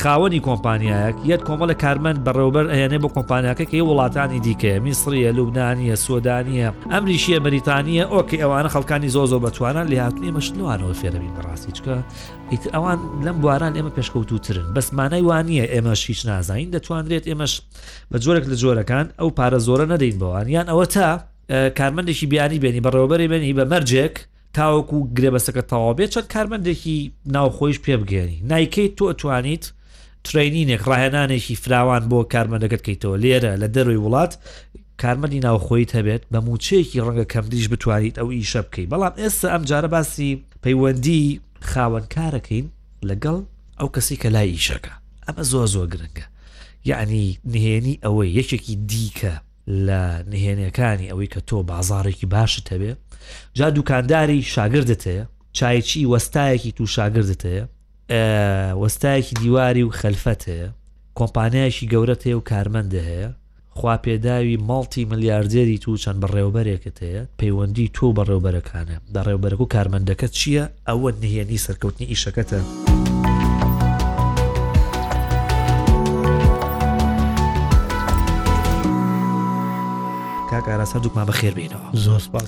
خاوەنی کۆمپانیایەک یەت کۆمەڵە کارمەند بەڕێوەبەر ئەیەنێ بۆ کۆمپانیاکە کە یە وڵاتانی دیکەیە میسریە لوبنانیە سۆدانیە ئەمریشیە مەریتانیە ئۆکی ئەوانە خەڵکانی زۆ زۆ بەتوانان لێ هاتون ئێمەش لەوانەوە فێرەبین بەڕاستی چکە ئیتر ئەوان لەم بواران ئێمە پێشکەوتوترن بەس مانای وانە ئێمە شیش نازانین دەتوانرێت ئێمەش بە جۆرێک لە جۆرەکان ئەو پارە زۆرە نەدەین بەوان یان ئەوە تا کارمەندێکی بیانی بێنی بەڕێوەبەری بێنی بە مەرجێک تاوەکو گرێبەستەکە تەواو بێت چەند کارمەندێکی ناوخۆیش پێبگەێنی نایکەیت تۆ ئەتوانیت ترینینێک ڕاهێنانێکی فراوان بۆ کارمەندەکەت کەیتەوە لێرە لە دەروی وڵات کارمەندی ناوخۆیت هەبێت بە موچەیەکی ڕەنگە کەمدریش بتوانیت ئەو ئیشە بکەیت بەڵام ئێستا ئەم جارە باسی پەیوەندی خاوەنکارەکەین لەگەڵ ئەو کەسی کە لای ئیشەکە ئەمە زۆر زۆر گرنگە یعنی نهێنی ئەوەی یەکێکی دیکە لە نهێنەکانی ئەوەی کە تۆ بازارێکی باشت هەبێ جا دوکانداری شاگردت هەیە چایچی وەستایەکی تو شاگردت هەیە وەستایەکی دیواری و خەلفەت هەیە کۆمپانیایشی گەورەت هەیە و کارمەندە هەیە خوا پێداوی ماڵتی ملیاردێری تو چەند بەڕێوبەرێکت هەیە پەیوەندی تۆ بەڕێوبەرەکانە بەڕێوبەرەکە و کارمەندەکە چییە ئەوە نهێنی سەرکەوتنی ئیشەکەتە. کاک ئاراس هەردووکمان بەخێر بینەوە زۆر سپاس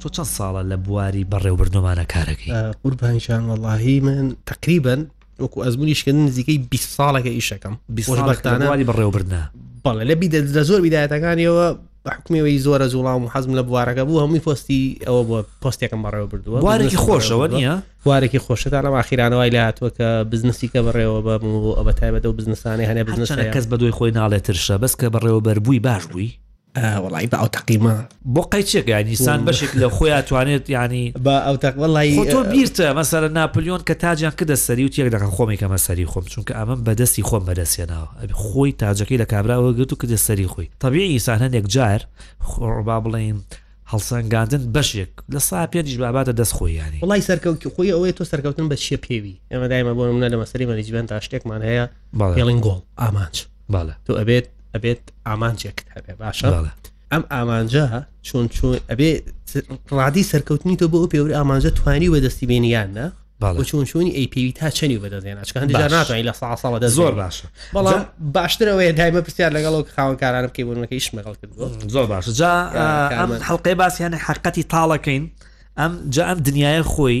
تۆ چەند ساڵە لە بواری بەڕێوبردنمانە کارەکەی قوربانشان وەڵاهی من تقریبن وەکو ئەزمونی شکردن نزیکەی 20 ساڵەکە ئیشەکەم بەختانە بەڕێوەبردە بەڵێ لە بیدە لە زۆر بیدایەتەکانیەوە حکومیەوەی زۆرە زوڵام و حەزم لە بوارەکە بوو هەمووی پۆستی ئەوە بۆ پۆستێکم بەڕێوە بردووە بوارێکی خۆشەوە نیە بوارێکی خۆشەدا لە ماخیرانەوەی لاتوە کە بزنسی کە بەڕێوە بە ئەبەتای بەدە و بزنسانی هەنێ بزنسە کەس بە دوای خۆی ناڵێترشە بەس کە بەڕێوەبەربووی باش بووی ئا وەڵایی بە ئەو تەقیمە بۆ قەیچێک یا نیسان بەشێک لە خۆیان توانێت ینی بە ئەو تەق وەڵایی خۆ تۆ بیرتە مەسەرە ناپلیۆن کە تاجیان کردە سەری و تێک دەکەن خۆمی کەمە سەری خۆم چونکە ئەمەم بەدەستی خۆم بەدەستێناوە ئەبێ خۆی تاجەکەی لە کابراوە گرت و کردە سەری خۆی تەبیعی ئینسان هەندێک جار خۆڕبا بڵێین هەڵسەنگاندن بەشێک لە سا پێنجش باباتە دەست خۆی ینی وڵی سەرکەوت خۆی ئەوەیە تۆ سەرکەوتن بە چیە پێوی ئێمە دایمە بۆ منە لە مەسەری مەریجبێن تا شتێکمان هەیە بەڵێڵین گۆڵ ئامانج باڵە تۆ ئەبێت ئەبێت ئامانجێکت هەبێ باشە باڵە ئەم ئامانجە چۆن چۆن ئەبێ ڕادی سەرکەوتنی تۆ بۆ ئەو پێوری ئامانجە توانی و دەستی بینیان نە چون چوونی ئەی پێوی تا چەنی بەدەزێن ئەچکان ناتوانین لە سا ساڵە دە زۆر باشە بەڵام باشترەوەی دایمە پرسیار لەگەڵ و خاوەکاران بکەی بوونەکە هیچ مەگەڵ کرد زۆر باش جا هەڵلقەی باسییانە حقەتی تاڵەکەین ئەم جا ئەم دنیاە خۆی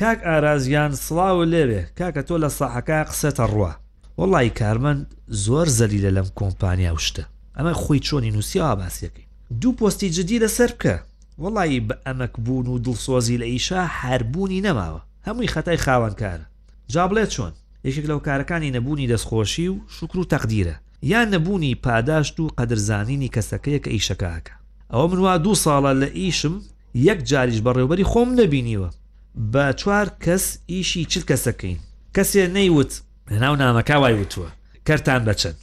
کاک ئاراس گیان سڵاو لێبێ کاکە تۆ لە ساحەکە قسەتە ڕوا وەڵایی کارمەند زۆر زەلیلە لەم کۆمپانیا و شتە ئەمە خۆی چۆنی نووسیەوە باسیەکەی دوو پۆستی جدی لەسەر بکە وەڵایی بە ئەمەک بوون و دڵسۆزی لە ئیشا هەر بوونی نەماوە هەمووی خەتای خاوەنکارە جا بڵێ چۆن یەکێک لەو کارەکانی نەبوونی دەستخۆشی و شوکر و تەقدیرە یان نەبوونی پاداشت و قەدرزانینی کەسەکەیە کە ئیشەکە ئەکا ئەوە من وا دوو ساڵە لە ئیشم یەک جاریش بەڕێوبەری خۆم نەبینیوە بە چوار کەس ئیشی چل کەسە کەین کەسێ نەیوت لەناو نامەکە وای وتووە کەرتان بەچەند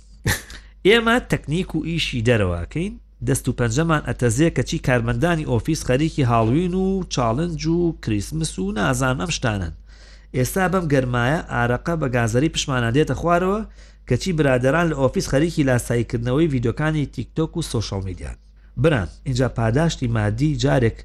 ئێمە تەکنیک و ئیشی دەرەوەکەین دەست و پەنجەمان ئەتەزێ کەچی کارمەندانی ئۆفیس خەریکی هاڵوین و چاڵنج و کریسمس و نازان ئەم شتانن ئێستا بەم گەرمایە ئارەقە بە گازەری پشمانە دێتە خوارەوە کەچی برادران لە ئۆفیس خەریکی لاساییکردنەوەی ڤیدۆکانی تیکتۆک و سۆشەڵ میدیان برام ئینجا پاداشتی مادی جارێک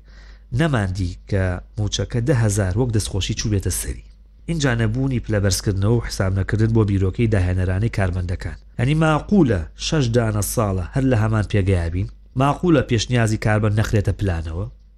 نەماندی کە موچەکە دە هەزار وەک دەستخۆشی چوبێتە سەری ئینجا نەبوونی پلە بەرزکردنەوە و حساب نەکردن بۆ بیرۆکەی داهێنەرانەی کارمەندەکان ئەنی ماقولە شەش دانە ساڵە هەر لە هەمان پێگەیا بین ماقولە پێشنیازی کارمەند نەخرێتە پلانەوە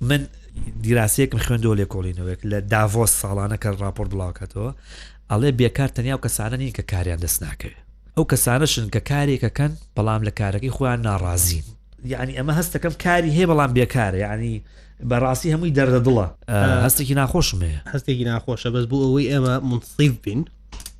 من دیراسەیەکم خوێندەوە لێکۆڵینەوەیەک لە داڤۆس ساڵانە کە راپۆرت بڵاوکاتەوە ئەڵێ بێکار تەنیا و کەسانە نین کە کاریان دەست ناکەوێت ئەو کەسانەشن کە کارێکەکەن بەڵام لە کارەکەی خۆیان ناڕازین یعنی ئەمە هەستەکەم کاری هەیە بەڵام بێکارە یعنی بەڕاستی هەمووی دەردە دڵە هەستێکی ناخۆشمەیە هەستێکی ناخۆشە بەس بۆ ئەوەی ئێمە منسیف بین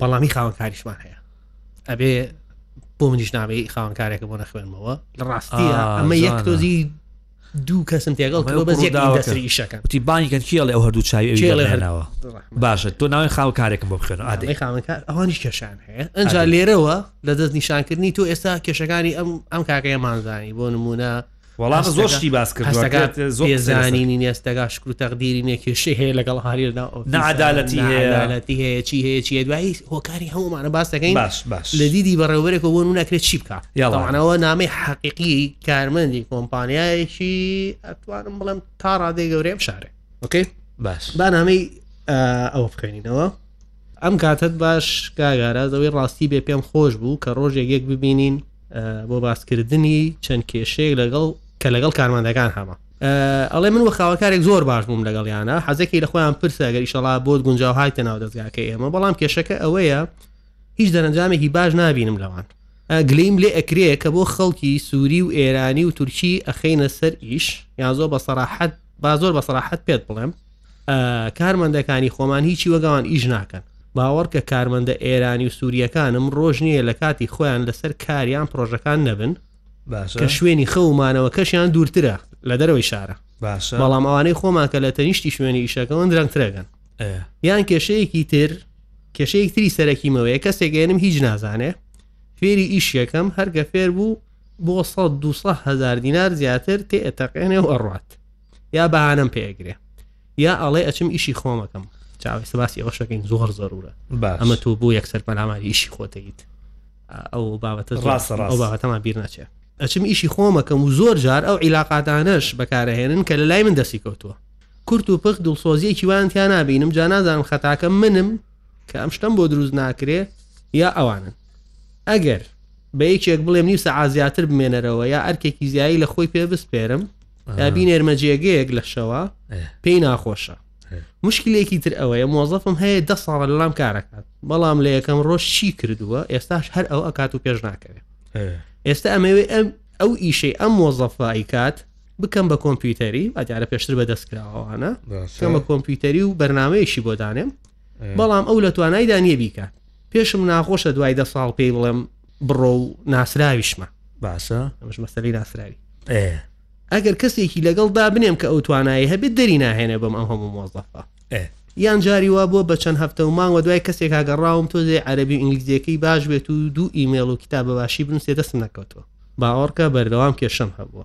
بەڵامی خاوەکاریشمان هەیە ئەبێ بۆ منیش نامی خاوەنکارێکە بۆ نەخوێنمەوە لە ڕاستی ئەمە یەک تۆزی دوو کەسم تێگەڵ بەشەکە وتی بانیکەن کێڵێ ئەو هەردوو چاویێناوە باشە تۆ ناوی خاو کارێکم بۆ بخێن ئادەی خاوەکار ئەوانیش کێشان هەیە ئەجا لێرەوە لە دەست نیشانکردنی تۆ ئێستا کێشەکانی ئەم ئەم کاکەیەمانزانی بۆ نمونە وەڵا زۆر شتی باس کردزانینی نێستەگا شکر و تەقدیری نێکێشی هەیە لەگەڵ هاریدا نەعادالەتی هەیەلەتی هەیە چی هەیە چیە دوایی هۆکاری هەمومانە باس دەکەین باش باش لە دیدی بەڕێوەرێک بۆ ناکرێت چی بکە یاڵانەوە نامی حەقیقی کارمەندی کۆمپانیایەکی ئەتوانم بڵم تا ڕادەی گەورەیە بشارێ ئۆکەی باش بانامەی ئەو بخێنینەوە ئەم کاتت باش کاگارە دەوەی ڕاستی بێ پێم خۆش بوو کە ڕۆژێک یەک ببینین بۆ باسکردنی چەند کێشەیەک لەگەڵ کە لەگەڵ کارمەندەکان هەمە ئەڵێ من وە خاوەکارێک زۆر باش بووم لەگەڵ یانە حەزەکی لە خۆیان پرسە گەر ئیشەڵا بۆت گونجاو هایتە ناو دەستگاکە ئێمە بەڵام کێشەکە ئەوەیە هیچ دەرەنجامێکی باش نبینم لەوان گلیم لێ ئەکرێ کە بۆ خەڵکی سووری و ئێرانی و تورکی ئەخینە سەر ئیش یا زۆر بە سەراحەت با زۆر بە سەراحەت پێت بڵێم کارمەندەکانی خۆمان هیچی وەگەوان ئیش ناکەن باوەڕکە کارمەندە ئێرانی و سووریەکانم ڕۆژ نییە لە کاتی خۆیان لەسەر کاریان پرۆژەکان نەبن کە شوێنی خەومانەوە کەشیان دوورترە لە دەرەوەی شارە بەڵام ئەوانەی خۆمان کە لە تەنیشتی شوێنی ئیشەکەون درەنگترەگەن یان کێشەیەکی تر کێشەیەک تری سەرەکیمەوەیە کەسێکێنم هیچ نازانێ فێری ئیش یەکەم هەرگە فێر بوو بۆ 100 هزار دینار زیاتر تێ ئەتەقێنێ و ئەڕات یا بەهانم پێ ئەگرێ یا ئەڵێ ئەچم ئیشی خۆمەکەم چاوی سباسی ئەوە شەکەین زۆر زەرورە ئەمە تۆ بۆ یەکسەر پەلاماری ئیشی خۆتەیت ئەو بابەتە ڕاستە ڕاست بابەتەما بیر ناچێت ئەچم ئیشی خۆمەکەم و زۆر جار ئەو عیلاقاتانەش بەکارهێنن کە لە لای من دەسی کەوتووە کورت و پخ دڵسۆزیەکی وانتیان نبینم جا نازانم خەتاکە منم کە ئەم شتم بۆ دروست ناکرێ یا ئەوانن ئەگەر بە یەکێک بڵێم نیو سەعات زیاتر بمێنەرەوە یا ئەرکێکی زیایی لە خۆی پێ بسپێرم یا بینێرمە جێگەیەک لە شەوە پێی ناخۆشە مشکلێکی تر ئەوەیە مۆزەفم هەیە دە ساڵە لەلام کارەکات بەڵام لە یەکەم ڕۆژ چی کردووە ئێستاش هەر ئەو ئەکات و پێش ناکەوێت ئێستا ئەمەوێ ئەم ئەو ئیشەی ئەم مۆزەفای کات بکەم بە کۆمپیوتەری ئەجارە پێشتر بە دەستکراوانە کەمە کۆمپیوتەری و بەرنمەیەشی بۆ دانێم بەڵام ئەو لە توانایدا نییە بیکات پێشم ناخۆشە دوای دە ساڵ پێی بڵێم بڕۆ و ناسراویشمە باشە ئەمەش مەسەری ناسراوی ئەگەر کەسێکی لەگەڵ دا بنێم کە ئەو توانایی هەبێت دەری ناهێنێ بم ئەم هەموو مۆزەفا یان جاری وا بووە بە چەند هەفتە و مانگوە دوای کەسێک هاگەڕاوم تۆزێ عەربی و ئینگلیزیەکەی باش بێت و دوو ئیمێڵ و کتاب بەباشی بنووسێ دەستم نەکەوتەوە باوەڕکە بەردەوام کێشەم هەبووە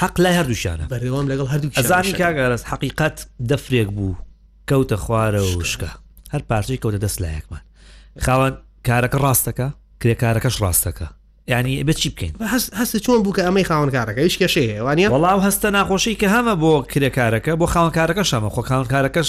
حەق لای هەردووکیانە بەردەوام لەگەڵ هەردوو ئەزانی کاک ئارەس حەقیقەت دەفرێک بوو کەوتە خوارە و شکا هەر پارچەی کەوتە دەست لایەکمان خاوەن کارەکە ڕاستەکە کرێکارەکەش ڕاستەکە ینی بە چی بکەین هەست چۆن بوو کە ئەمەی خاونکارەکە هیچ کەشەی هەیەوانە وڵاو هەستە ناخۆشی کە هەمە بۆ کرێکارەکە بۆ خاونکارەکە شەمە خۆ خاونکارەکەش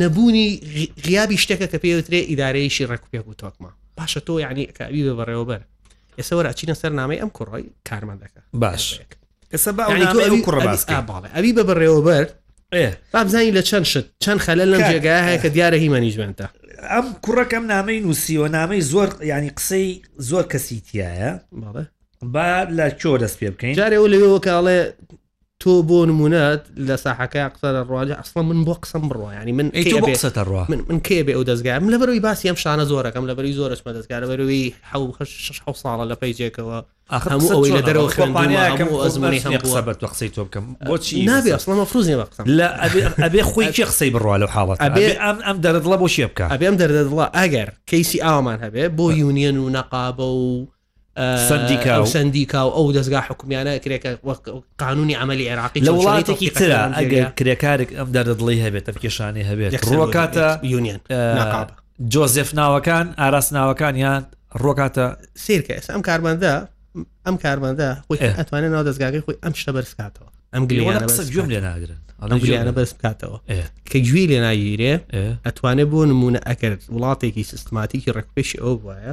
نەبوونی غیابی شتێکە کە پێوترێ ئیدارەیەشی ڕێکوپێک و تۆکمە باشە تۆ یعنی ئەکبی بە بەڕێوەبەر ئێستا وەرە ئەچینە سەر نامەی ئەم کوڕی کارمەندەکە باش ئێستا باڵێ ئەوی بە بەڕێوەبەر بابزانی لە چەند شت چەند خەلە لەم جێگای هەیە کە دیارە هی مەنیجمنتە ئەم کوڕەکەم نامەی نووسیوە نامەی زۆر ینی قسەی زۆر کەسی تایە با لە چۆ دەست پێ بکەین جارەوە لەوێەوە کاڵێ تۆ بۆ نمونەت لە ساحەکە قسە لە ڕواجە ئەسڵە من بۆ قسم بڕوە ینی من قسەتە ڕوا من کێ بێ ئەو دەستگارم لە بەرەوەی باسی ئەم شانە زۆرەکەم لە بەری زۆرەشمە دەستگارە بەرەوەی حە ساڵە لە پیجێکەوە هەموو ئەوەی لە دەرەوە خوێنیەکەم ئەزمانی هەم قسە بە تو قسەی تۆ بکەم بۆچی نابێ ئەسڵە مەفروزیە بە قسەم لە ئەبێ خۆی کێ قسەی بڕوا لە حاڵەت ئەبێ ئەم ئەم دەردڵە بۆ شێ بکە ئەبێم دەردەدڵە ئەگەر کەیسی ئاوامان هەبێ بۆ یونیەن و نەقابە و سەندیکا و سەندیکا و ئەو دەزگا حکومیانە کرێ کە وەک قانونی عملی عێراقی لە وڵاتێکی ترە ئەگەر کرێکارێک ئەم دەردە دڵی هەبێت ئەم کێشانی هەبێت ڕۆکاتە یونیان جۆزف ناوەکان ئاراس ناوەکانیان ڕۆکاتە سیرکە ئێستا ئەم کارمەندە ئەم کارمەندە خۆی ئەتوانێت ناو دەستگاگەی خۆی ئەم شتە بەرزکاتەوە ئەم گلیانە گوێم لێ ناگرن ئەم گلیانە بەرز بکاتەوە کە گوێ لێ ناگیرێ ئەتوانێت بۆ نمونە ئەکرد وڵاتێکی سیستماتیکی ڕێکپێکی ئەو وایە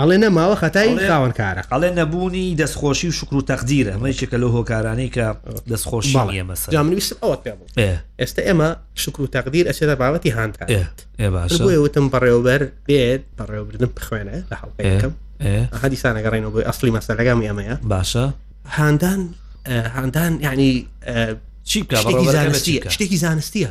ئەڵێ نە ماوە خەتای خاوەن کارە. ئەڵێ نەبوونی دەستخۆشی و شوکر و تەقدیرە ئەمە یەکێکە لەو هۆکارانەی کە دەستخۆشی نیە مەسەلە. جا من ویستم ئەوەت پێ بڵێم ئێستا ئێمە شوکر و تەقدیر ئەچێتە بابەتی هاندان ئێ باشە بۆیە وتم بەڕێوەبەر بێت بەڕێوەبردن بخوێنێ لە هەڵقەی یەکەم هەدیسانە گەڕێنەوە بۆی ئەسڵی مەسەلەکەم ئێمەیە باشە هاندان هاندان یعنی چی بکە بەڕێوەبەرەکە بە چی بکە شتێکی زانستیە شتێکی زانستیە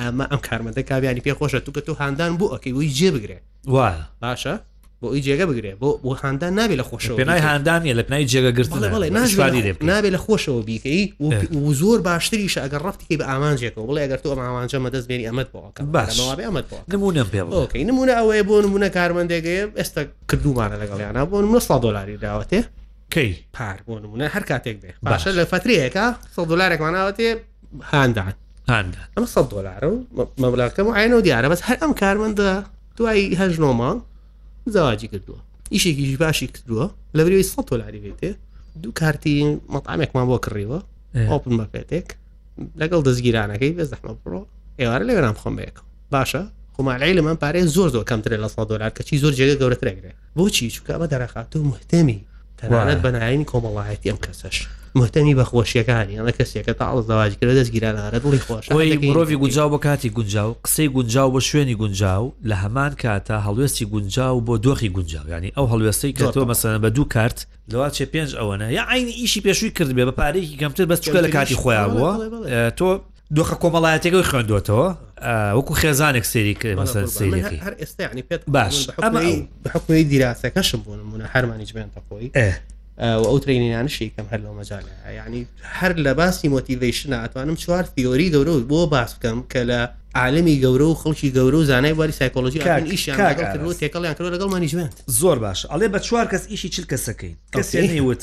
ئەمە ئەم کارمەندە کاویانی پێ خۆشە توکە تۆ هاندان بۆ ئەەکەی بۆی جێ بگرێ وا باشە بۆ ئەوی جێگە بگرێ بۆ بۆ هاندان نابێ لە خۆشەوە پێنای بیکەی. هاندانە لە پنای جێگە بەڵێ، بەڵێ، گرتن نابێ شوادی لە- لێ بکەین. نابێ لە خۆشەوە بیکەی و- اه. و زۆر باشتریش ئەگەر ڕفتیکەی بە ئامانجێکەوە بڵێ ئەگەر تۆ ئەم ئامانجەمە دەست بێنی ئەمەد بۆکە باش. ئەمەوابێ ئەمەد بۆ نمونەم پێ بڵێ ئۆکەی نمونە ئەوەیە بۆ نمونە کارمەندێکەیە ئێستا کردومانە لەگەڵ یانە بۆ نمە 100 دلاری داوەتێ کەی پار بۆ نمونە هەر کاتێک بێ باشە لە فترەیەەکە 100 دلارێکمانناوەتێ هاندان هاندان ئەم سە دۆلارە و مەبلاکە و عینەوە دیارە بەس هەر ئەم کارمەندە دوای هەژ نۆماڵ زەواجی کردووە ئیشێکی باشی کردووە لە بریەوەی سە دۆلاری بێتێ دوو کارتی مەطامێکمان بۆ کڕیوە ئۆپن بەپێتێک لەگەڵ دەستگیرانەکەی بێ زەحمە بڕۆ ئێوارە لەوێران خۆم بەیەکەوە باشە خۆمالعی لە من پارێ زۆر زۆر کەمترێ لە سە دۆلار کەچی زۆر جێگە گەورەترەگرێت بۆچی چکە ئەمە دەرەخات تۆ مهتەمی تەنانەت بەناین کۆمەڵایەتی ئەم کەسەش مهتەمی بە خۆشیەکانی ئەمە کەسێکە تا ئەڵ زەواج کرد دەست گیرانارە دڵی خۆش مرۆڤی گونجاو بە کاتی گونجاو قسەی گونجاو بە شوێنی گونجاو لە هەمان کاتە هەڵوێستی گونجاو بۆ دۆخی گونجاو ینی ئەو هەڵوێستەی کە تۆ مەسەن بە دوو کارت لەواچێ پێنج ئەوەنە یا ئاینی ئیشی پێشووی کردبێ بە پارێکی کەمتر بەس چکە لە کاتی خۆیان بووە تۆ دۆخە کۆمەڵایەتەکەی خوێندوەتەوە وەکو خێزانێک سێری سێریەکەی هەر ئێستانی پێت باش حکوی دیراسەکەشم بوون منە هەرمانی جبێنتە خۆی ئەو ترینیانشی کەم هەر لەو مەجال ینی هەر لە باسی مۆتیڤشنە ئەتوانم چوار تیۆری گەورە بۆ باس بکەم کە لە عالمی گەورە و خەڵکی گەورە و زانای باری سایکۆلۆژی ئیشیان تێکەڵیان کرد لەگەڵ مانیجمنت زۆر باش ئەڵێ بە چوار کەس ئیشی چل کەسەکەی کەسێنیوت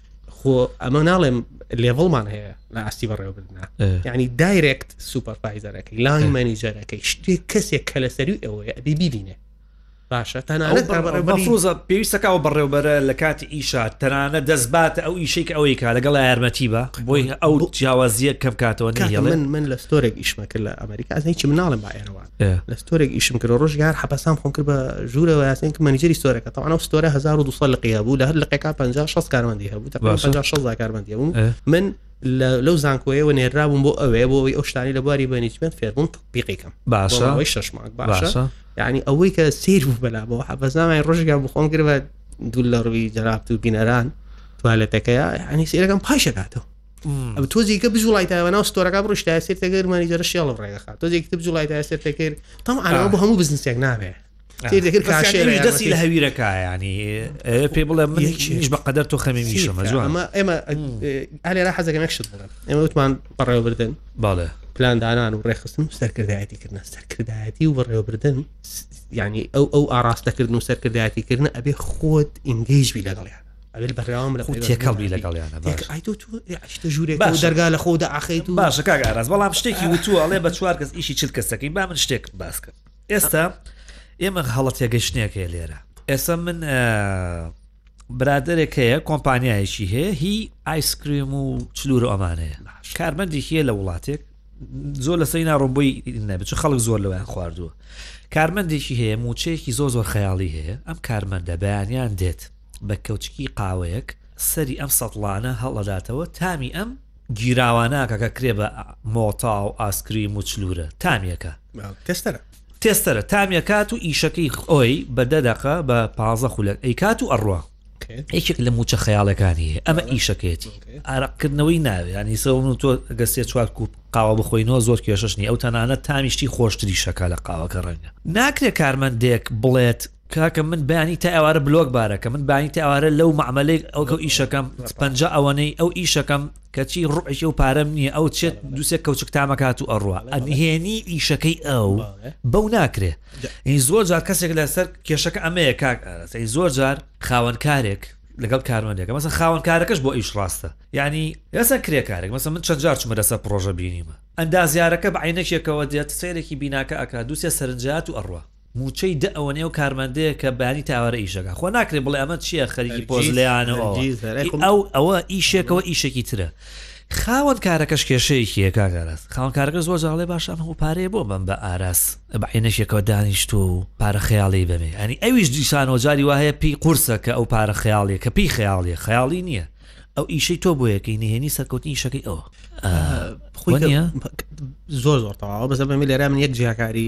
خۆ ئەمە ناڵێم لێڤڵمان هەیە لە ئاستی بەڕێوەبردنا ینی دایرێکت سوپەرپایزەرەکەی لانی مەنیجەرەکەی شتێک کەسێک کە لەسەری ئەوەیە ئەبی ببینێ باشە تەنانەتڕوزە پێویستەکەەوە بەڕێوبەرە لە کات ئیشا تەنانە دەستباتە ئەو ئیشێک ئەوەی کا لەگەڵ یارمەتی بە بۆی ئەو جیاوازیە کەم کاتەوە من من لە ستۆرێک ئیشمەکرد لە ئەمریکا ئەزنی چ مناڵم بە ئێرەوە لە ستۆرێک ئیشم کرد ڕۆژ یار حەپەسام خۆم کرد بە ژوورە یاسین کە مەنیجری ستۆرەکە تاوانە ستۆرە 1200 لقی هەبوو لە هەر لقەکە 50 6 کارمەندی هەبوو تقریبا 50 6 کارمەندی بوو من لەو زانکۆیەوە نێرابووم بۆ ئەوەیە بۆ ئەوەی ئەو شتانی لە بواری بەنیجمنت فێربووم تطبیقیکەم باشە ئەوەی شەشمان باشە یعنی ئەوەی کە سیر بوو بەلا بۆ حەپەسامای ڕۆژگا بخۆم کرد بە دوول لە ڕووی جەرابت و بینەران توالێتەکەیە ینی سیرەکەم پاشەکاتەوە ئەم تۆزی کە بجوڵای تاوە ناو ستۆرەکە بڕش تا سێر تەگەرمانی جەرە شێڵ ڕێگەخا تۆزێک تب جوڵای تا سێر تەکرد تام ئەنا بۆ هەموو بزنسێک نابێ دەستی لە هەویرەکە ینی پێ بڵێ منیش بە قەدەر تۆ خەمی میشەمە جوان ئەمە ئێمە ئالێرا حەزەکە نەکشت بڵێن ئێمە وتمان بەڕێوەبردن باڵێ پلان دانان و ڕێخستن و سەرکردایەتی کردن سەرکردایەتی و بەڕێوەبردن ینی ئەو ئەو ئاراستەکردن و سەرکردایەتی کردن ئەبێ خۆت ئینگەیشبی لەگەڵیان ئەبێت بەڕێوام لە خۆ تێکەڵ بی لەگەڵیانە دەرگا لە خۆ داخیت و باشە کاک ئاراز بەڵام شتێکی وتووەڵێ بە چوار کەس ئیشی چل کەسەکەی با من شتێک باس کرد ئێستا ئێمە هەڵە تێگەشتنێکەیە لێرە ئێستا من برادێک هەیە کۆمپانیایەکی هەیە هی ئایسکریم و چلور ئەمانەیە کارمەندی هەیە لە وڵاتێک زۆر لە سەری ناڕۆبووی نەبچ خەڵک زۆر لەوەیان خواردووە کارمەندێکی هەیە موچەیەکی زۆ زۆر خەیاڵی هەیە ئەم کارمەندە بەیانیان دێت بە کەوچکی قاوەیەک سەری ئەم سەتڵانە هەڵەداتەوە تامی ئەم گیراواناکە کە کرێ بە مۆتا و ئاسکریم و چلورە تامیەکە تێستەرە تێستەرە تامیەکات و ئیشەکەی خۆی بە دەدەقە بە پازە خولەک ئەی کات و ئەڕوا یەکێک لە موچە خەیاڵەکانی ئەمە ئیشەکەێتی ئارەقکردنەوەی ناوێ ینی سەون و تۆ گە سێ چوار کوپ قاوە بخۆینەوە زۆر کێششنی ئەو تەنانە تامیشتی خۆشتری شەکە لە قاوەکە ڕەنگە ناکرێت کارمەندێک بڵێت کاکە من بەیانی تا ئێوارە بلۆک بارەکە من بانی تا ئێوارە لەو معملێک ئەو کەو ئیشەکەم پنج ئەوەنەی ئەو ئیشەکەم کەچی ڕوعێکی و پارەم نییە ئەو چێت دووسێک کەوچک تامەکات و ئەڕوە ئەنهێنی ئیشەکەی ئەو بەو ناکرێ این زۆر جار کەسێک لەسەر کێشەکە ئەمەیە کاک ئەرەسەی زۆر جار خاوەنکارێک لەگەڵ کارمەندێکە مەسە خاوەنکارەکەش بۆ ئیش ڕاستە ینی لەسەر کرێکارێک مەسە من چەند جار چمە لەسەر پرۆژە بینیمە ئەندازیارەکە بە عینەکێکەوە دێت سیرێکی بیناکە ئەک دووسێ سەرنجات و ئەڕوە موچەی دە ئەوەنەی ئەو کارمەندەیە کە بەیانی تا ئێوارە ئیش دەکات خۆ ناکرێت بڵێ ئەمە چیە خەریکی پۆز لێیانەوە ئەو ئەوە ئیشێکەوە ئیشێکی ترە خاوەن کارەکەش کێشەیەکیە کاگەراست خاوەن کارەکە زۆر جاڵێ باش ئەم هەموو پارەیە بۆ بەم بە ئاراس بەعینەشێکەوە دانیشت و پارە خەیاڵی بەمێ ئەنی ئەویش دیسانەوە جاری وایە پێی قورسە کە ئەو پارە خەیاڵیە کە پێی خەیاڵیە خەیاڵی نییە ئەو ئیشەی تۆ بۆ یەکەی نهێنی سەرکەوتنی شەکەی ئەوە خۆی زۆر زۆر تەواوە بەسە بەمی لێرا من یەک جیاکاری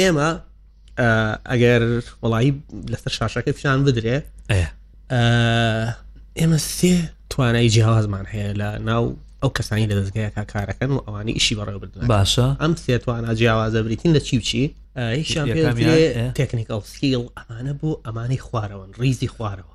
ئێمە ئەگەر وڵایی لەسەر شاشەکە پیشان بدرێ ئێمە سێ توانای جیاوازمان هەیە لە ناو ئەو کەسانی لە دەستگایەکە کارەکەن و ئەوانی ئیشی بەڕێ بدن باشە ئەم سێ توانە جیاوازە بریتین لە چی بچی تەکنیکەڵ سکیڵ ئەمانە بۆ ئەمانی خوارەوەن ریزی خوارەوە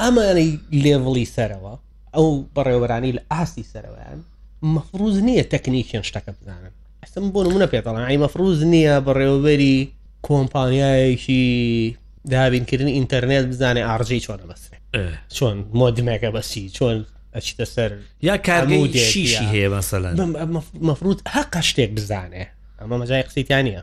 ئەمانەی لێڤڵی سەرەوە ئەو بەڕێوەرانی لە ئاستی سەرەوەیان مەفروز نییە تەکنیکیان شتەکە بزانن ئەسم بۆ نمونە پێدەڵان ئای مەفروز نییە بەڕێوەبەری کۆمپانیایەکی دابینکردنی ئینتەرنێت بزانێ ئارجی چۆنە بەسرێ چۆن مۆدمێکە بەسی چۆن ئەچیتە سەر یا کارگەی شیشی هەیە مەسەلا مەفروت هەقە شتێک بزانێ ئەمە مەجای قسەیتان نیە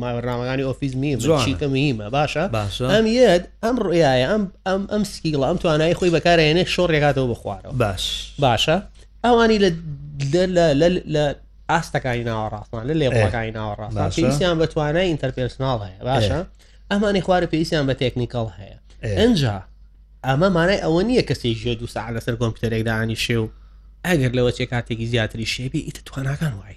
ماوەرنامەکانی ئۆفیس میم چیکە میمە باشە باشە ئەم یەت ئەم ڕێایە ئەم ئەم ئەم سکیڵ ئەم توانای خۆی بەکارێنێ شۆڕێکاتەوە بخوارەوە باش باشە ئەوانی لە لە ئاستەکانی ناوەڕاستان لە لێبەکانی ناوەڕاستان پێویستیان بە توانای ئینتەرپێرسناڵ هەیە باشە ئەمانی خوارە پێویستیان بە تەکنیکەڵ هەیە ئەجا ئەمە مانای ئەوە نییە کەسی ژێ دو سا لەسەر کۆمپیوتەرێکدانی شێ و ئەگەر لەوە چێ کاتێکی زیاتری شێبی ئیتە تواناکان وای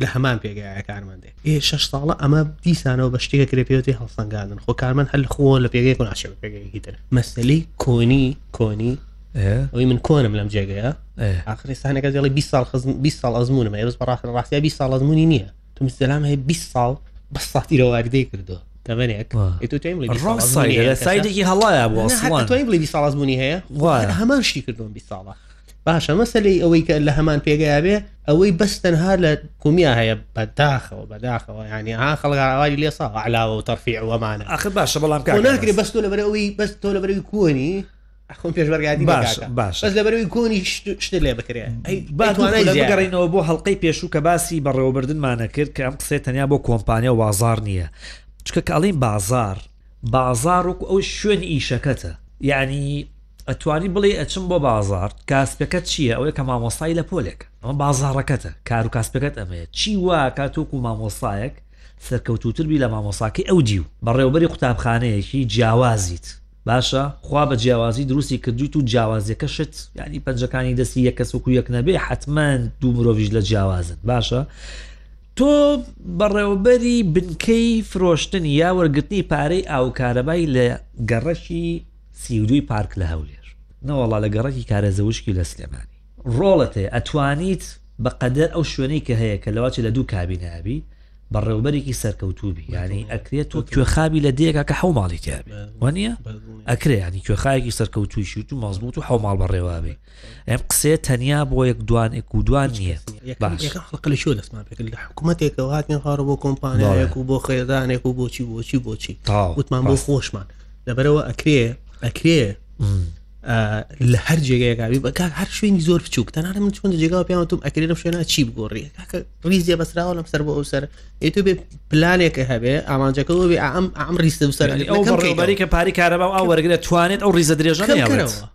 لە هەمان پێگایە کارمان دێ ئێ شش ساڵە ئەمە دیسانەوە بە شتێکە کرێ پێوتی هەڵسەنگاندن خۆ کارمان هەر لە خۆ لە پێگەی قناچێ بە پێگەیەکی تر مەسلی کۆنی کۆنی ئەوی من کۆنم لەم جێگەیە ئاخرستانەکە دەڵی 20 سال خزم 20 سال ئەزمونم ئێبس بەڕاخر ڕاستیا 20 سال ئەزمموی نییە تو مسلام هەیە 20 سال بە ساتی رەواردەی کردو تەمەێک سایدێکی هەڵایە بۆ ساڵ ئەزمموی هەیە هەمان شتی کردوم 20 ساڵە باشە مەسلەی ئەوەی کە لە هەمان پێگەیاێ ئەوەی بەس تەنها لە کومیا هەیە بەداخەوە بەداخەوە ینی ها خەڵگاواری لێ ساڵ علاوە و تەرفی ئەوەمانە ئەخ باشە بەڵام ناکرێ بەس تۆ لەبەر ئەوی بەس تۆ لە بەرەوی کۆنی خۆم پێشبەرگاتی باش باش بەس لە بەرەوی کۆنی شت لێ بکرێ بگەڕینەوە بۆ هەڵلقەی پێشوو کە باسی بەڕێوەبردنمانە کرد کە ئەم قسێ تەنیا بۆ کۆمپانیا وازار نییە چکە کاڵین بازار بازاڕ وەکو ئەو شوێنی ئیشەکەتە یانی ئەتوانی بڵێ ئەچم بۆ بازار کاسپەکەت چییە ئەوەیە کە مامۆستای لە پۆلێک ئەمە بازاڕەکەتە کار و کاسپەکەت ئەمەیە چی وا کاتۆک و مامۆستایەک سەرکەوتوتربی لە مامۆساکەی ئەو دیو بەڕێوبەری قوتابخانەیەکی جیاوازیت باشە خوا بە جیاوازی دروستی کردویت و جیاوازیەکەشت یعنی پەنجەکانی دەستی یەک کەس وکو یەک نەبێ حتمما دوو مرۆڤش لە جیاوازن باشە تۆ بەڕێوەبەری بنکەی فرۆشتنی یا وەرگرتنی پارەی ئاو کارەبای لە گەڕەکی سیودوی پارک لە هەولێر نەوەڵا لە گەڕەکی کارە زەوشکی لە سلێمانی ڕۆڵەتێ ئەتوانیت بە قەدەر ئەو شوێنەی کە هەیە کە لەواچی لە دوو کابینابی بەڕێوبەرێکی سەرکەوتوبی ینی ئەکرێت تۆ کوێخابی لە دێکا کە حەو ماڵی تیاێ وە نییە ئەکرێ ینی کوێخایەکی سەرکەوتویشی و مەزبوط و حەو ماڵ بەڕێوابێ ئەم قسێ تەنیا بۆ یەک دوان ئەک و دوان نییە باشقل شو دەستمان پێ لە حکوومەتێکەوە هاتین خاڕ بۆ کۆمپانیایەک و بۆ خێدانێک و بۆچی بۆچی بۆچی وتمان بۆ خۆشمان لەبەرەوە ئەکرێ ئەکرێ لە هەر جێگایگاوی بەک هەر شوێنی زۆر بچووک تەنانە من چۆن جێگا پیاوتم ئەکرێن شوێنە چی بگۆڕی ریزیە بەسراوە لەم سەر بۆ ئەو سەر ئێتو بێ پلانێکە هەبێ ئامانجەکە بۆ بێ ئەم ئەم ریستە سەر ئەوبەرێکە پاری کارەبا ئەو وەرگە توانێت ئەو ریزە درێژەەوە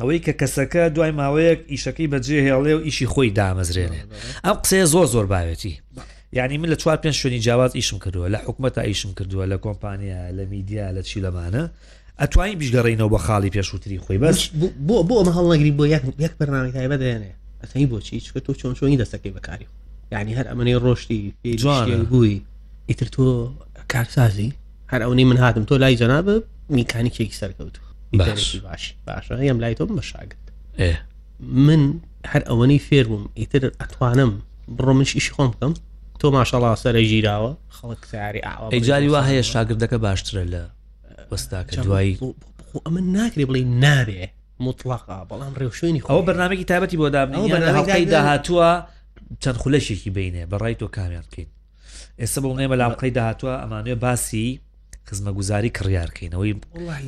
ئەوەی کە کەسەکە دوای ماوەیەک ئیشەکەی بەجێهێڵێ و ئیشی خۆی دامەزرێنێ ئەم قسەیە زۆر زۆر باوێتی یعنی من لە چوار پێنج شوێنی جیاواز ئیشم کردووە لە حکوومەتە ئیشم کردووە لە کۆمپانیا لە میدیا لە چی لەمانە ئەتوانین بیشگەڕینەوە بە خاڵی پێشووتری خۆی بەس بۆ بۆ ئەمە هەڵنەگری بۆ یەک یەک بەرنامی تایبە دێنێ ئەسەنی بۆچی چکە تۆ چۆن چۆنی دەستەکەی بەکاری یعنی هەر ئەمەەی ڕۆشتی جوانبووی ئیتر تۆ کارسازی هەر ئەونی من هاتم تۆ لای جەنابە میکانیکێکی سەرکەوت باش باشە هەم لای تۆم بەشاگرت من هەر ئەوەنی فێر بووم ئیتر ئەتوانم بڕۆ منش ئیشی خۆم بکەم تۆ ماشەڵا سەرە ژیراوە خەڵک ساری ئاوا ئەجاری وا هەیە شاگردەکە باشترە لە وەستاکە دوایی ئەمە ناکرێ بڵێ نابێ مطلقا بەڵام ڕێوشوێنی ئەوە بەنامێکی تابەتی بۆ دابنەوەی داهاتووە چەند خولەشێکی بینێ بەڕای تۆ کامیان بکەیت ئێستا بۆ ئێمە لاڵقەی داهاتوە ئەمانوێ باسی خزمەگوزاری کڕیارکەینەوەی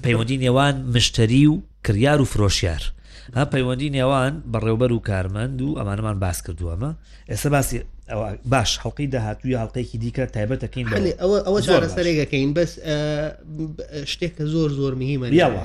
پەیوەندی نێوان مشتری و کریار و فرۆشیار ها پەیوەندی نێوان بەڕێوبەر و کارمەند و ئەمانەمان باس کردووەمە ئێستا باسی باش هەڵلقەی داهاتوی هەڵلقەیەکی دیکە تایبەتەکەین ئەوە ئەوە چارەسەرێکەکەین بەس شتێکە زۆر زۆر مهمە یاوە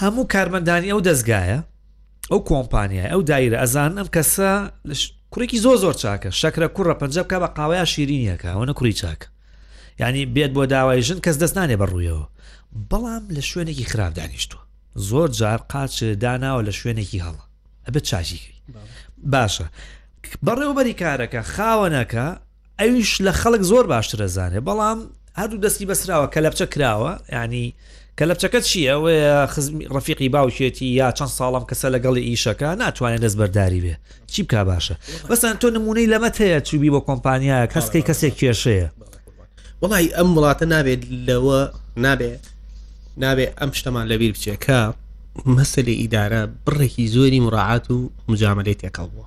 هەموو کارمەندانی ئەو دەزگایە ئەو کۆمپانیای ئەو دایرە ئەزان ئەم کەسە کوڕێکی زۆر زۆر چاکە شەکرە کوڕە پەنج بکە بە قاوەیا شیرینیەکە ئەوە نەکوڕی چاکە ینی بێت بۆ داوای ژن کەس دەست نانێ بەڕوویەوە بەڵام لە شوێنێکی خراپ دانیشتووە زۆر جار قاچ داناوە لە شوێنێکی هەڵە ئەبێت چاژیکەی باشە بەڕێوەبەری کارەکە خاوەنەکە ئەویش لە خەڵک زۆر باشتر ئەزانێ بەڵام هەردوو دەستی بەسراوە کەلەپچە کراوە ینی کەلەپچەکە چییە ئەوەیە خزمی ڕفیقی باوکێتی یا چەند ساڵم کەسە لەگەڵی ئیشەکە ناتوانێت دەست بەرداری بێ چی بک باشە بەسان تۆ نمونەی لەمە هەیە چوبی بۆ کۆمپانیا کەسکەی کەسێک کێشەیە وڵی ئەم وڵاتە نابێت لەوە نابێت نابێت ئەم شتەمان لەبیر بچێکە مەسلی ئیدارە بڕێکی زۆری مڕعات و مجاملەی تێکەڵ بووە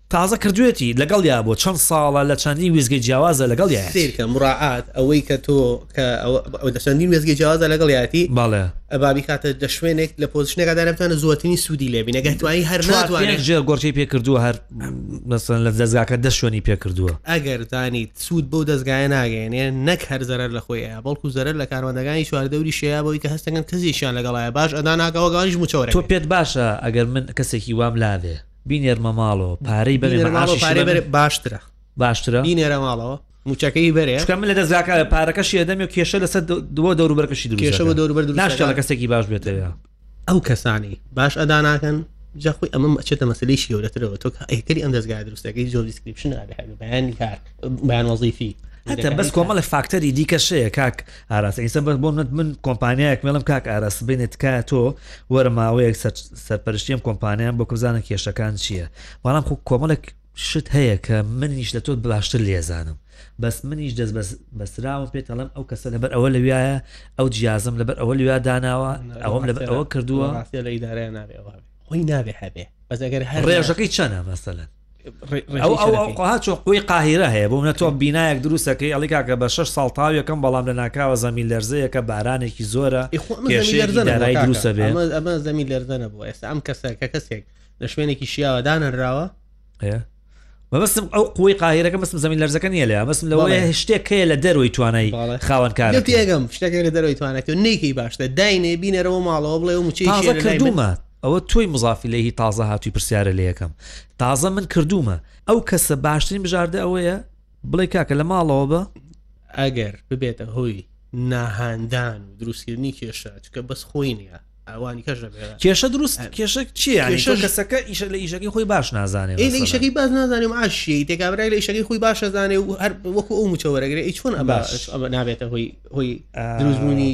تازە کردوێتی لەگەڵیا بۆ چەند ساڵە لە چەندین وێستگەی جیاوازە لەگەڵیایەتی. سەیرکە مراعات ئەوەی کە تۆ کە ئەو دە چەندین وێستگەی جیاوازە لەگەڵیایەتی بەڵێ ئەبا بیکاتە دە شوێنێک لە پۆزیشنێکا دایە بتوانێت زووەترین سوودی لێ بینێ گەر توانی هەر چوار پێنج ناتوانێت جێ گۆرچی پێ کردووە هەر مەسەن لە دەزگاکە دە شوێنی پێ کردووە ئەگەر زانیت سوود بەو دەستگایە ناگەێنێ نەک هەر زەرەر لە خۆی ئەیە بەڵکو زەرەر لە کارمەندەکانی چواردەوری شەیە بۆی کە هەستەکەن کەسیشیان لەگەڵایە باش ئەدا ناکەوە گاڵیش مچەوەرە تو پێت باشە ئەگەر من کەسێکی وام لاێ بینێرمە ماڵۆ پارەی بەرێ بینێرە ماڵۆ مەعاشیشی پارەی بەرێ بەرێ باشترە باشترە؟ بینێرە ماڵەوە موچەکەی بەرێ چونکە من لە دەزگاکە پارەکەشی ئەدەم و کێشە لەسەر دو- دووە دەوروبەرکەشی دروست کێشە بۆ دەکەم. دەوروبەر دروست ناشکێڵە دەکات. کەسێکی باش بێتەوە ئەو کەسانی باش ئەدا ناکەن جا خۆی ئەمە ئەچێتە مەسلەیشی گەورەترەوە تۆ ئەیتری ئەم دەستگا دروستەکەی جۆ دیسکریپشن ئابێ بەیانی کار بەیان وەزیفی هەتە بەس کۆمەڵە فاکتەری دیکەشەیە کاک ئاراس ئیسە بەس بۆ من من کۆمپانیایەک مێڵم کاک ئاراس بینێ تکایە تۆ وەرە ماوەیەک سەرپەرشتیم کۆمپانیان بۆ کوزانە کێشەکان چییە بەڵام خو کۆمەڵک شت هەیە کە منیش لە تۆ باشتر لێزانم بەس منیش دەست بەسراوم پێ تەڵم ئەو کەسە لەبەر ئەوە لەویایە ئەو جیازم لەبەر ئەوە لویا داناوە ئەوم لەبەر ئەوە کردووە لە ئیدارە نابێ خۆی نابێ هەبێ بەزەگەر هەر ڕێژەکەی چەنە مەسەلەن چۆ قوی قاهیرە هەیە بۆ منە تۆ بینایەک دروستەکەی ئەڵی کاکە بە شش ساڵ تاو یەکەم بەڵام لە ناکاوە زەمی لەرزەیەکە بارانێکی زۆرە دەرای دروستە بێ ئەمە زەمی لەرزە نەبووە ئێستا ئەم کەسە کە کەسێک لە شوێنێکی شیاوە دانەنراوە بەستم ئەو قوی قاهیرەکە بەستم زمین لەرزەکە نیە لە بەستم لەوەیە شتێک هەیە لە دەروی توانای خاوەنکار تێگەم شتەکە لە دەروی توانێت و نیکی باشتە داینێ بینەرەوە ماڵەوە بڵێ و مچی کردومە ئەوە تۆی مضاف الیه تازە هاتوی پرسیارە لە یەکەم تازە من کردومە ئەو کەسە باشترین بژاردە ئەوەیە بڵێ کاکە لە ماڵەوە بە ئەگەر ببێتە هۆی ناهاندان و دروستکردنی کێشە چکە بەس خۆی نیە ئەوانی کەش کێشە دروست کێشە چی کەسەکە ئیش لە ئیشەکەی خۆی باش نازانێت لە ئیشەکەی باز نازانێ و عاشی تێکابرای لە ئیشەکەی خۆی باش نزانێ و هەر وەکو ئەو موچەوەرەگرێ ئەی چۆن ئەمە نابێتە هۆی هۆی دروستبوونی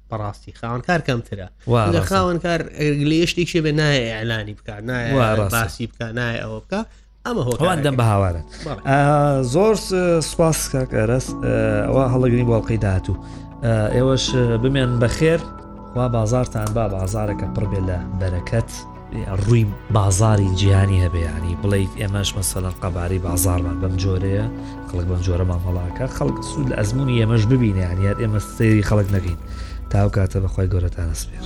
بەڕاستی خاوەنکار کەمترە لە خاوەنکار لێشتێکی بێ نایە ئەلانی بکات نایە باسی بکە نایە ئەوە بکە ئەمە هۆڵان دەم بە هاوارت زۆر سپاس کاکەرەس ئەوە هەڵگرنی بۆڵقەی داهاتوو ئێوەش بمێن بەخێر خوا بازارتان با بازارەکە پڕبێ لە بەرەکەت ڕووی بازاری جیهانی هەبێ ینی بڵیت ئێمەش مەسەلەن قەبارەی بازارمان بەم جۆرەیە خەڵک بەم جۆرە مامەڵاکە خەڵک سوود لە ئەزمموی ئێمەش ببینیان یاد ئێمە سەیری خەڵک نەکەین تاو کاتە بەخوای گەورەتان نسپێر.